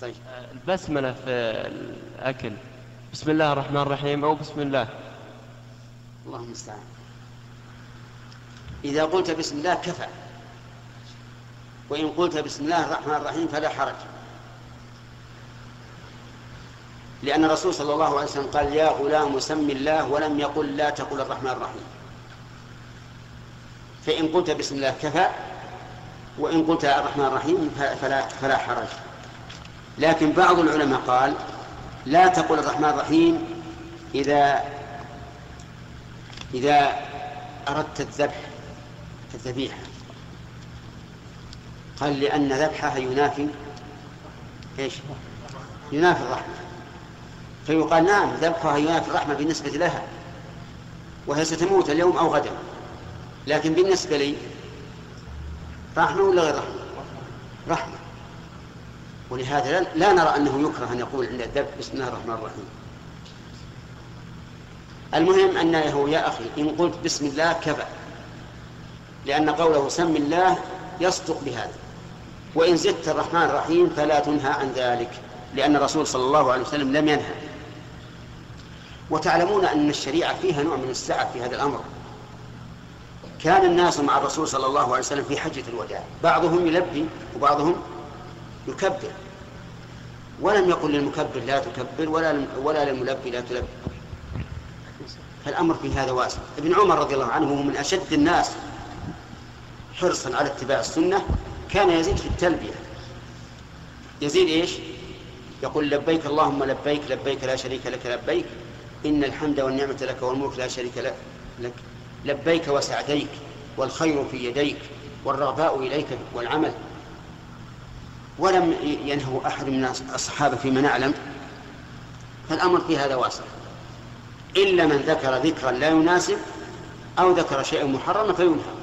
طيب. البسملة في الأكل. بسم الله الرحمن الرحيم أو بسم الله. الله المستعان. إذا قلت بسم الله كفى. وإن قلت بسم الله الرحمن الرحيم فلا حرج. لأن الرسول صلى الله عليه وسلم قال يا غلام سم الله ولم يقل لا تقل الرحمن الرحيم. فإن قلت بسم الله كفى وإن قلت الرحمن الرحيم فلا فلا حرج. لكن بعض العلماء قال لا تقل الرحمن الرحيم إذا إذا أردت الذبح الذبيحة قال لأن ذبحها ينافي إيش؟ ينافي الرحمة فيقال نعم ذبحها ينافي الرحمة بالنسبة لها وهي ستموت اليوم أو غدا لكن بالنسبة لي رحمة ولا غير رحمة؟ رحمة ولهذا لا نرى أنه يكره أن يقول عند الذبح بسم الله الرحمن الرحيم. المهم أنه يا أخي إن قلت بسم الله كفى. لأن قوله سم الله يصدق بهذا. وإن زدت الرحمن الرحيم فلا تنهى عن ذلك لأن الرسول صلى الله عليه وسلم لم ينهى. وتعلمون أن الشريعة فيها نوع من السعة في هذا الأمر. كان الناس مع الرسول صلى الله عليه وسلم في حجة الوداع. بعضهم يلبي وبعضهم يكبر. ولم يقل للمكبر لا تكبر ولا ولا للملبي لا تلبي. فالأمر في هذا واسع. ابن عمر رضي الله عنه من أشد الناس حرصا على اتباع السنة كان يزيد في التلبية. يزيد إيش؟ يقول لبيك اللهم لبيك لبيك لا شريك لك لبيك إن الحمد والنعمة لك والملك لا شريك لك. لبيك وسعديك والخير في يديك والرغباء إليك والعمل ولم ينهوا أحد من الصحابة فيما نعلم فالأمر في هذا واسع إلا من ذكر ذكرا لا يناسب أو ذكر شيئا محرما فينهى.